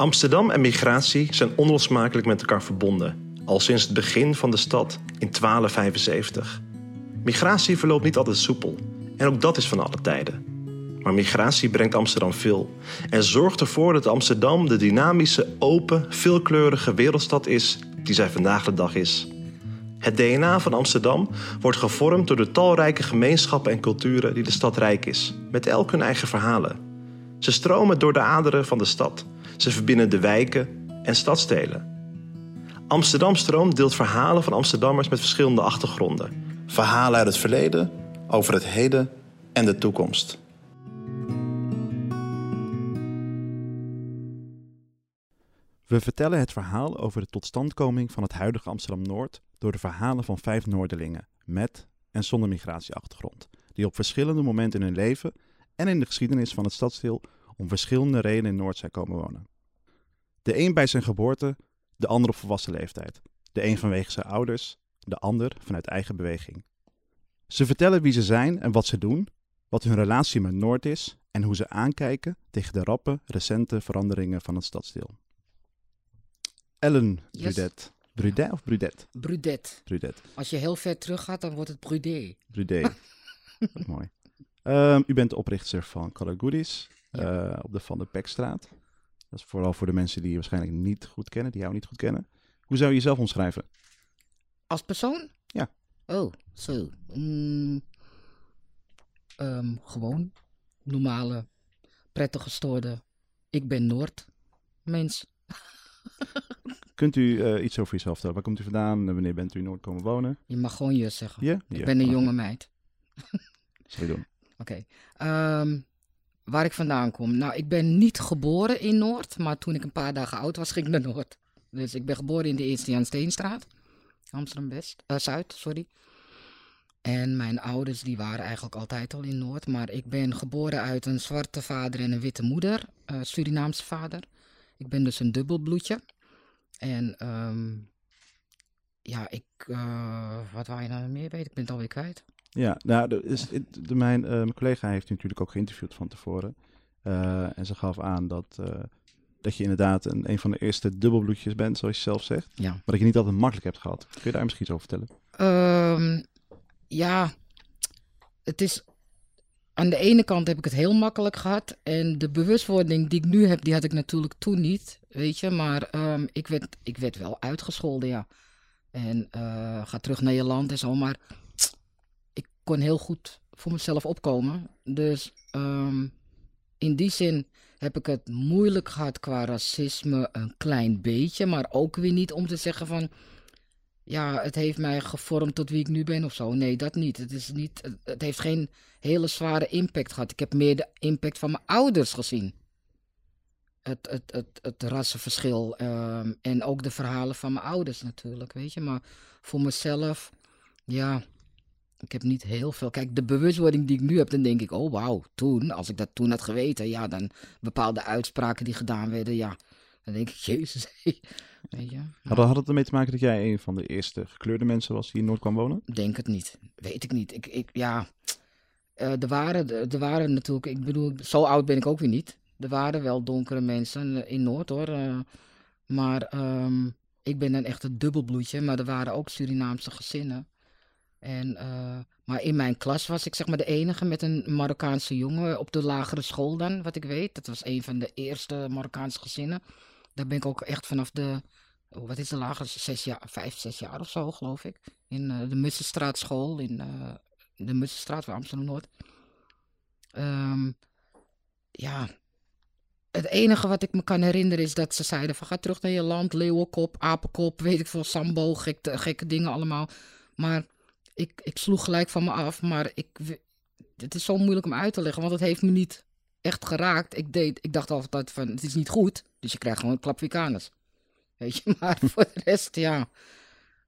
Amsterdam en migratie zijn onlosmakelijk met elkaar verbonden, al sinds het begin van de stad in 1275. Migratie verloopt niet altijd soepel, en ook dat is van alle tijden. Maar migratie brengt Amsterdam veel en zorgt ervoor dat Amsterdam de dynamische, open, veelkleurige wereldstad is die zij vandaag de dag is. Het DNA van Amsterdam wordt gevormd door de talrijke gemeenschappen en culturen die de stad rijk is, met elk hun eigen verhalen. Ze stromen door de aderen van de stad. Ze verbinden de wijken en stadstelen. Amsterdam Stroom deelt verhalen van Amsterdammers met verschillende achtergronden. Verhalen uit het verleden, over het heden en de toekomst. We vertellen het verhaal over de totstandkoming van het huidige Amsterdam-Noord door de verhalen van vijf Noorderlingen met en zonder migratieachtergrond, die op verschillende momenten in hun leven en in de geschiedenis van het stadsdeel om verschillende redenen in Noord zijn komen wonen. De een bij zijn geboorte, de ander op volwassen leeftijd, de een vanwege zijn ouders, de ander vanuit eigen beweging. Ze vertellen wie ze zijn en wat ze doen, wat hun relatie met Noord is en hoe ze aankijken tegen de rappe, recente veranderingen van het stadsdeel. Ellen Yes. Brudet. Brudet of Brudet? Brudet. Brudet. Als je heel ver terug gaat, dan wordt het. Brudet. Wat mooi. Ehm, u bent de oprichter van Color Goodies eh, op de Van der Pekstraat. Dat is vooral voor de mensen die je waarschijnlijk niet goed kennen, die jou niet goed kennen. Hoe zou je jezelf omschrijven? Als persoon? Ja. Oh, zo. Mm, ehm, gewoon. Normale, prettige stoorde. Ik ben Noord. Mens. Kunt u eh, iets over jezelf vertellen? Waar komt u vandaan? Wanneer bent u in Noord komen wonen? Je mag gewoon je zeggen. Ja? Ik ben een jonge meid. Zal je doen. Oké. Ehm, waar ik vandaan kom. Nou, ik ben niet geboren in Noord. Maar toen ik een paar dagen oud was, ging ik naar Noord. Dus ik ben geboren in de Eerste Jan Steenstraat. Amsterdam-West. eh, Zuid, sorry. En mijn ouders die waren eigenlijk altijd al in Noord. Maar ik ben geboren uit een zwarte vader en een witte moeder. eh, Surinaamse vader. Ik ben dus een dubbelbloedje. En ehm, ja, ik... eh, wat wou je nou meer weten? Ik ben het alweer kwijt. Ja, nou, is, de, mijn, mijn collega heeft u natuurlijk ook geïnterviewd van tevoren. Eh, en ze gaf aan dat, eh, dat je inderdaad een, een van de eerste dubbelbloedjes bent, zoals je zelf zegt. Ja. Maar dat je niet altijd makkelijk hebt gehad. Kun je daar misschien iets over vertellen? Ehm, ja, het is. Aan de ene kant heb ik het heel makkelijk gehad. En de bewustwording die ik nu heb, die had ik natuurlijk toen niet. Weet je, maar ehm, ik, werd, ik werd wel uitgescholden, ja. En ga terug naar je land en zo. Maar kon heel goed voor mezelf opkomen. Dus ehm, in die zin heb ik het moeilijk gehad qua racisme, een klein beetje. Maar ook weer niet om te zeggen van ja, het heeft mij gevormd tot wie ik nu ben of zo. Nee, dat niet. Het, is niet het- heeft geen hele zware impact gehad. Ik heb meer de impact van mijn ouders gezien. Het, het, het, het rassenverschil ehm, en ook de verhalen van mijn ouders natuurlijk, weet je. Maar voor mezelf, ja, ik heb niet heel veel. Kijk, de bewustwording die ik nu heb, dan denk ik, oh wauw, toen, als ik dat toen had geweten, ja, dan bepaalde uitspraken die gedaan werden, ja, dan denk ik, jezus, weet je. Had, had het ermee te maken dat jij een van de eerste gekleurde mensen was die in Noord kwam wonen? Denk het niet. Weet ik niet. Ik, ik, ja, Eh, er, waren, er waren natuurlijk, ik bedoel, zo oud ben ik ook weer niet. Er waren wel donkere mensen eh, in Noord hoor. eh, maar ehm, ik ben een echte dubbelbloedje. Maar er waren ook Surinaamse gezinnen. En, eh, maar in mijn klas was ik zeg maar de enige met een Marokkaanse jongen op de lagere school dan, wat ik weet. Dat was een van de eerste Marokkaanse gezinnen. Daar ben ik ook echt vanaf de, oh, wat is de lagere, zes jaar, vijf, zes jaar of zo geloof ik. In eh, de Mussenstraat school, in eh, de Mussenstraat van Amsterdam-Noord. Ehm, ja, het enige wat ik me kan herinneren is dat ze zeiden van ga terug naar je land, leeuwenkop, apenkop, weet ik veel, sambo, gekke, gekke dingen allemaal. Maar ik, ik sloeg gelijk van me af, maar ik, het is zo moeilijk om uit te leggen, want het heeft me niet echt geraakt. Ik, deed, ik dacht altijd van het is niet goed, dus je krijgt gewoon een klap Wikanus. Weet je, maar voor de rest, ja.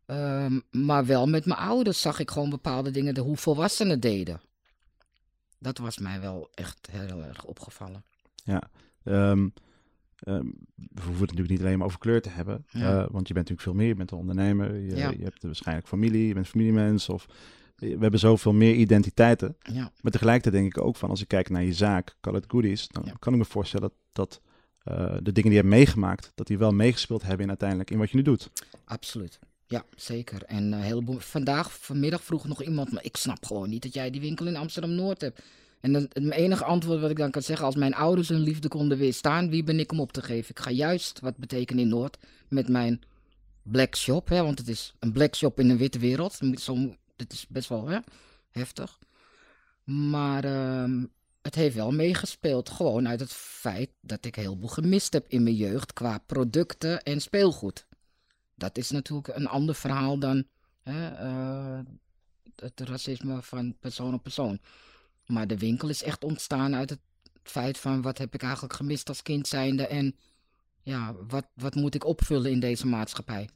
Ehm, maar wel met mijn ouders zag ik gewoon bepaalde dingen, de, hoe volwassenen deden. Dat was mij wel echt heel erg opgevallen. Ja. Ehm, ehm, we hoeven het natuurlijk niet alleen maar over kleur te hebben. Ja. eh, want je bent natuurlijk veel meer. Je bent een ondernemer. Je, Ja. je hebt waarschijnlijk familie. Je bent familiemens. Of, we hebben zoveel meer identiteiten. Ja, Maar tegelijkertijd denk ik ook van, als ik kijk naar je zaak, Call It Goodies, dan kan ik me voorstellen dat, eh, de dingen die je hebt meegemaakt, dat die wel meegespeeld hebben in uiteindelijk in wat je nu doet. Absoluut. Ja, zeker. En een heleboel. Vandaag, vanmiddag vroeg nog iemand, maar ik snap gewoon niet dat jij die winkel in Amsterdam Noord hebt. En het enige antwoord wat ik dan kan zeggen, als mijn ouders hun liefde konden weerstaan, wie ben ik om op te geven? Ik ga juist wat betekenen in Noord met mijn black shop, hè, want het is een black shop in een witte wereld. Zo, dit is best wel hè, heftig. Maar ehm, het heeft wel meegespeeld, gewoon uit het feit dat ik heel veel gemist heb in mijn jeugd qua producten en speelgoed. Dat is natuurlijk een ander verhaal dan hè, eh, het racisme van persoon op persoon. Maar de winkel is echt ontstaan uit het feit van wat heb ik eigenlijk gemist als kind zijnde en ja, wat, wat moet ik opvullen in deze maatschappij?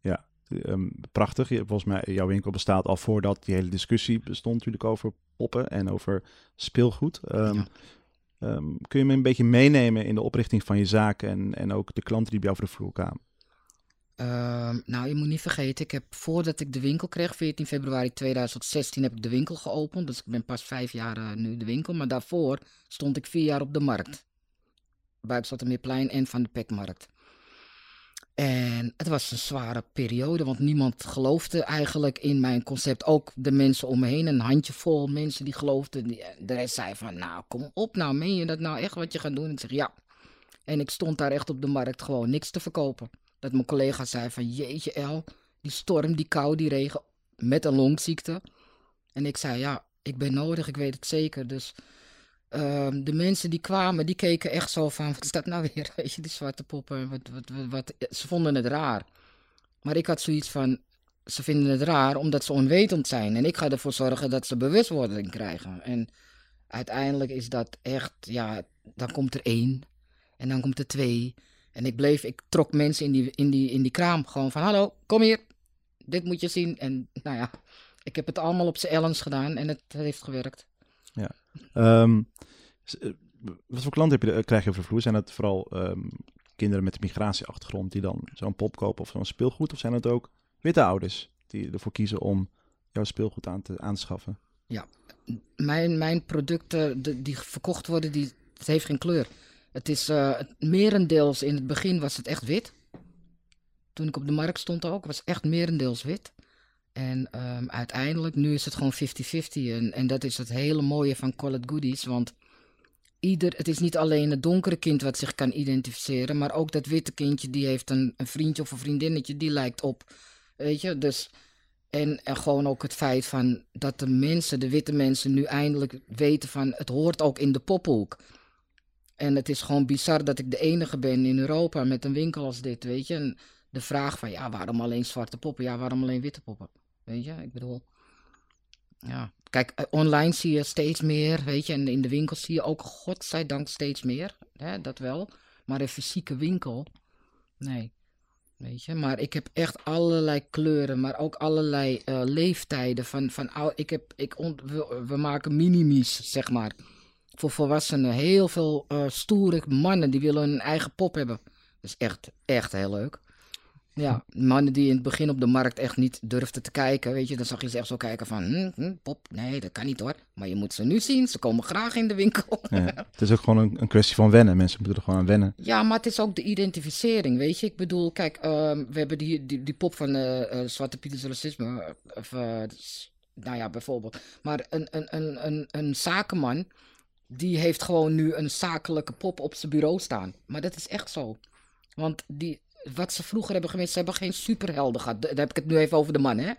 Ja, um, prachtig. Volgens mij, jouw winkel bestaat al voordat die hele discussie bestond natuurlijk over poppen en over speelgoed. Um, um, kun je me een beetje meenemen in de oprichting van je zaak en, en ook de klanten die bij jou voor de vloer kwamen? Ehm, nou, je moet niet vergeten, ik heb voordat ik de winkel kreeg, 14 februari 2016, heb ik de winkel geopend. Dus ik ben pas vijf jaar uh, nu de winkel. Maar daarvoor stond ik vier jaar op de markt. Bij Zoetermeerplein en van de Pekmarkt. En het was een zware periode, want niemand geloofde eigenlijk in mijn concept. Ook de mensen om me heen, een handjevol mensen die geloofden. De rest zei van, nou kom op nou, meen je dat nou echt wat je gaat doen? En ik zeg ja. En ik stond daar echt op de markt gewoon niks te verkopen. Dat mijn collega zei van jeetje El, die storm, die kou, die regen met een longziekte. En ik zei ja, ik ben nodig, ik weet het zeker. Dus uh, de mensen die kwamen, die keken echt zo van, wat is dat nou weer? Weet je, die zwarte poppen, wat, wat, wat, wat, Ze vonden het raar. Maar ik had zoiets van, ze vinden het raar omdat ze onwetend zijn. En ik ga ervoor zorgen dat ze bewustwording krijgen. En uiteindelijk is dat echt, ja, dan komt er één. En dan komt er twee. En ik bleef, ik trok mensen in die, in die, in die kraam gewoon van, hallo, kom hier. Dit moet je zien. En nou ja, ik heb het allemaal op zijn ellens gedaan en het heeft gewerkt. Ja. Um, wat voor klanten heb je, eh, krijg je over de vloer? Zijn het vooral um, kinderen met een migratieachtergrond die dan zo'n pop kopen of zo'n speelgoed? Of zijn het ook witte ouders die ervoor kiezen om jouw speelgoed aan te aanschaffen? Ja, mijn, mijn producten de, die verkocht worden, die, het heeft geen kleur. Het is uh, merendeels, in het begin was het echt wit. Toen ik op de markt stond ook, was echt merendeels wit. En um, uiteindelijk, nu is het gewoon 50-50. En, en dat is het hele mooie van Call It Goodies. Want ieder, het is niet alleen het donkere kind wat zich kan identificeren. Maar ook dat witte kindje, die heeft een, een vriendje of een vriendinnetje, die lijkt op. Weet je, dus... En, en gewoon ook het feit van dat de mensen, de witte mensen, nu eindelijk weten van het hoort ook in de poppenhoek. En het is gewoon bizar dat ik de enige ben in Europa met een winkel als dit, weet je. En de vraag van, ja, waarom alleen zwarte poppen? Ja, waarom alleen witte poppen? Weet je, ik bedoel... Ja, kijk, eh, online zie je steeds meer, weet je. En in de winkel zie je ook, godzijdank, steeds meer. Hè, dat wel. Maar een fysieke winkel, nee. Weet je, maar ik heb echt allerlei kleuren, maar ook allerlei uh, leeftijden. Van, van, ik heb, ik we, we, maken minimies, zeg maar voor volwassenen. Heel veel uh, stoere mannen die willen een eigen pop hebben. Dat is echt, echt heel leuk. Ja, mannen die in het begin op de markt echt niet durfden te kijken, weet je, dan zag je ze echt zo kijken van, hm, hm, pop, nee, dat kan niet hoor. Maar je moet ze nu zien, ze komen graag in de winkel. Ja, het is ook gewoon een, een, kwestie van wennen, mensen moeten er gewoon aan wennen. Ja, maar het is ook de identificering, weet je. Ik bedoel, kijk, uh, we hebben die, die, die pop van uh, uh, Zwarte Pieters racisme, of, nou ja, bijvoorbeeld. Maar een, een, een, een, een zakenman, die heeft gewoon nu een zakelijke pop op zijn bureau staan. Maar dat is echt zo. Want die, wat ze vroeger hebben gemist, ze hebben geen superhelden gehad. Daar heb ik het nu even over de man, hè.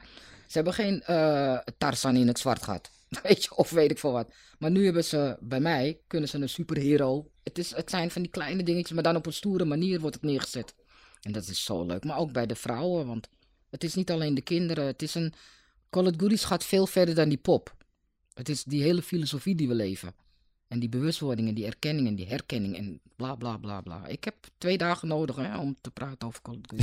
Ze hebben geen uh, Tarzan in het zwart gehad. Weet je, of weet ik veel wat. Maar nu hebben ze, bij mij, kunnen ze een superhero. Het, is, het zijn van die kleine dingetjes, maar dan op een stoere manier wordt het neergezet. En dat is zo leuk. Maar ook bij de vrouwen, want het is niet alleen de kinderen. Het is een... Call It Goodies gaat veel verder dan die pop. Het is die hele filosofie die we leven. En die bewustwording en die erkenning en die herkenning en bla bla bla bla. Ik heb twee dagen nodig hè, om te praten over Call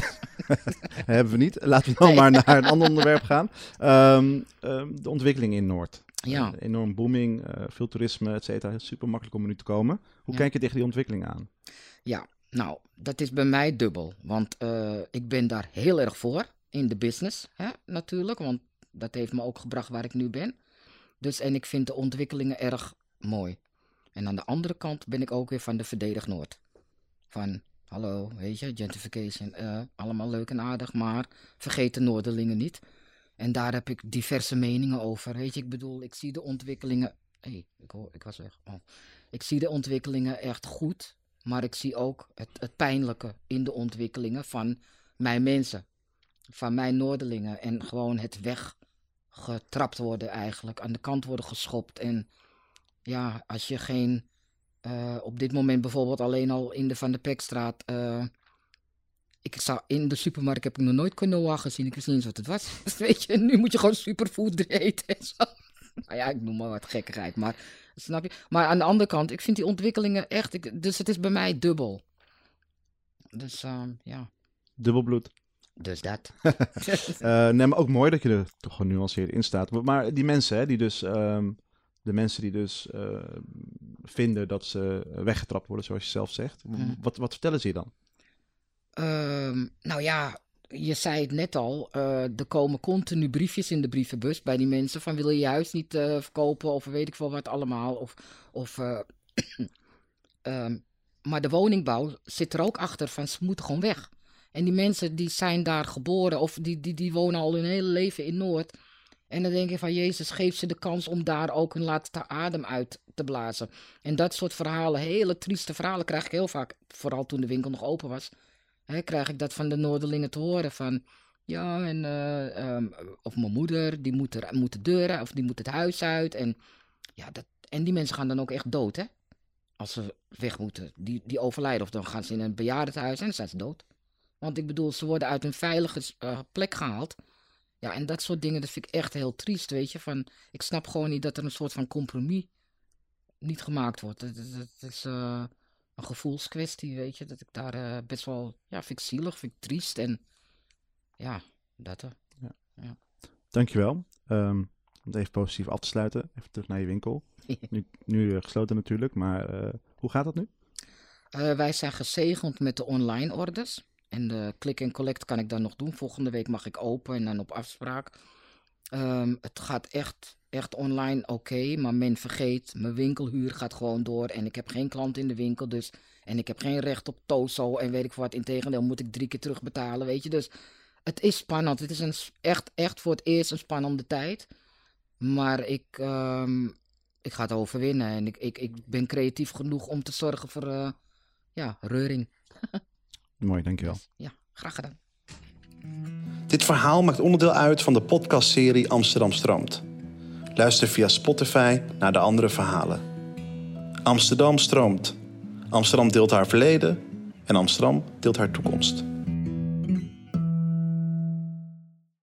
Hebben we niet. Laten we dan maar naar een ander onderwerp gaan. Um, um, de ontwikkeling in Noord. Ja. Uh, enorm booming, uh, veel toerisme, et cetera. Super makkelijk om er nu te komen. Hoe ja. kijk je tegen die ontwikkeling aan? Ja, nou, dat is bij mij dubbel. Want uh, ik ben daar heel erg voor in de business, hè, natuurlijk. Want dat heeft me ook gebracht waar ik nu ben. Dus en ik vind de ontwikkelingen erg mooi. En aan de andere kant ben ik ook weer van de Verdedig Noord. Van, hallo, weet je, gentrification, eh, allemaal leuk en aardig, maar vergeet de Noorderlingen niet. En daar heb ik diverse meningen over. Weet je, ik bedoel, ik zie de ontwikkelingen. Hé, hey, ik, ik was weg. Oh. Ik zie de ontwikkelingen echt goed, maar ik zie ook het, het pijnlijke in de ontwikkelingen van mijn mensen, van mijn Noorderlingen. En gewoon het weggetrapt worden eigenlijk, aan de kant worden geschopt. En ja, als je geen, uh, op dit moment bijvoorbeeld alleen al in de Van de Pekstraat. Uh, ik zou in de supermarkt heb ik nog nooit quinoa gezien. Ik wist niet eens wat het was. Dus weet je, nu moet je gewoon superfood eten en zo. Nou ja, ik noem maar wat gekkigheid, maar snap je? Maar aan de andere kant, ik vind die ontwikkelingen echt, ik, dus het is bij mij dubbel. Dus uh, ja. Dubbelbloed. Dus dat. uh, nee, maar ook mooi dat je er toch genuanceerd in staat. Maar die mensen, hè, die dus, um, de mensen die dus uh, vinden dat ze weggetrapt worden, zoals je zelf zegt. Hmm. Wat, wat vertellen ze je dan? Um, nou ja, je zei het net al, uh, er komen continu briefjes in de brievenbus bij die mensen van wil je je huis niet uh, verkopen of weet ik veel wat allemaal. Of, of, um, maar de woningbouw zit er ook achter van ze moeten gewoon weg. En die mensen die zijn daar geboren of die, die, die wonen al hun hele leven in Noord. En dan denk je van Jezus, geef ze de kans om daar ook hun laatste adem uit te blazen. En dat soort verhalen, hele trieste verhalen krijg ik heel vaak, vooral toen de winkel nog open was hè, krijg ik dat van de Noorderlingen te horen. Van ja, en, uh, um, of mijn moeder, die moet, er, moet de of die moet het huis uit. En, ja, dat, en die mensen gaan dan ook echt dood, hè? Als ze weg moeten. Die, die overlijden. Of dan gaan ze in een bejaardenhuis en dan zijn ze dood. Want ik bedoel, ze worden uit een veilige uh, plek gehaald. Ja, en dat soort dingen, dat vind ik echt heel triest, weet je. Van, ik snap gewoon niet dat er een soort van compromis niet gemaakt wordt. Dat, dat, dat is... Uh, een gevoelskwestie, weet je. Dat ik daar uh, best wel, ja, vind ik zielig, vind ik triest en ja, dat. Uh. Ja. ja. Dankjewel. Um, om het even positief af te sluiten, even terug naar je winkel. nu nu gesloten natuurlijk, maar hoe gaat dat nu? wij zijn gezegend met de online orders. En de click en collect kan ik dan nog doen. Volgende week mag ik open en dan op afspraak. Um, het gaat echt echt online oké, maar men vergeet, mijn winkelhuur gaat gewoon door en ik heb geen klant in de winkel, dus en ik heb geen recht op Tozo en weet ik wat. Integendeel moet ik drie keer terugbetalen, weet je. Dus het is spannend. Het is een, echt, echt voor het eerst een spannende tijd. Maar ik, um, ik ga het overwinnen en ik, ik, ik ben creatief genoeg om te zorgen voor uh, ja, reuring. Mooi, dankjewel. Ja, graag gedaan. Dit verhaal maakt onderdeel uit van de podcastserie Amsterdam Stroomt. Luister via Spotify naar de andere verhalen. Amsterdam stroomt. Amsterdam deelt haar verleden en Amsterdam deelt haar toekomst.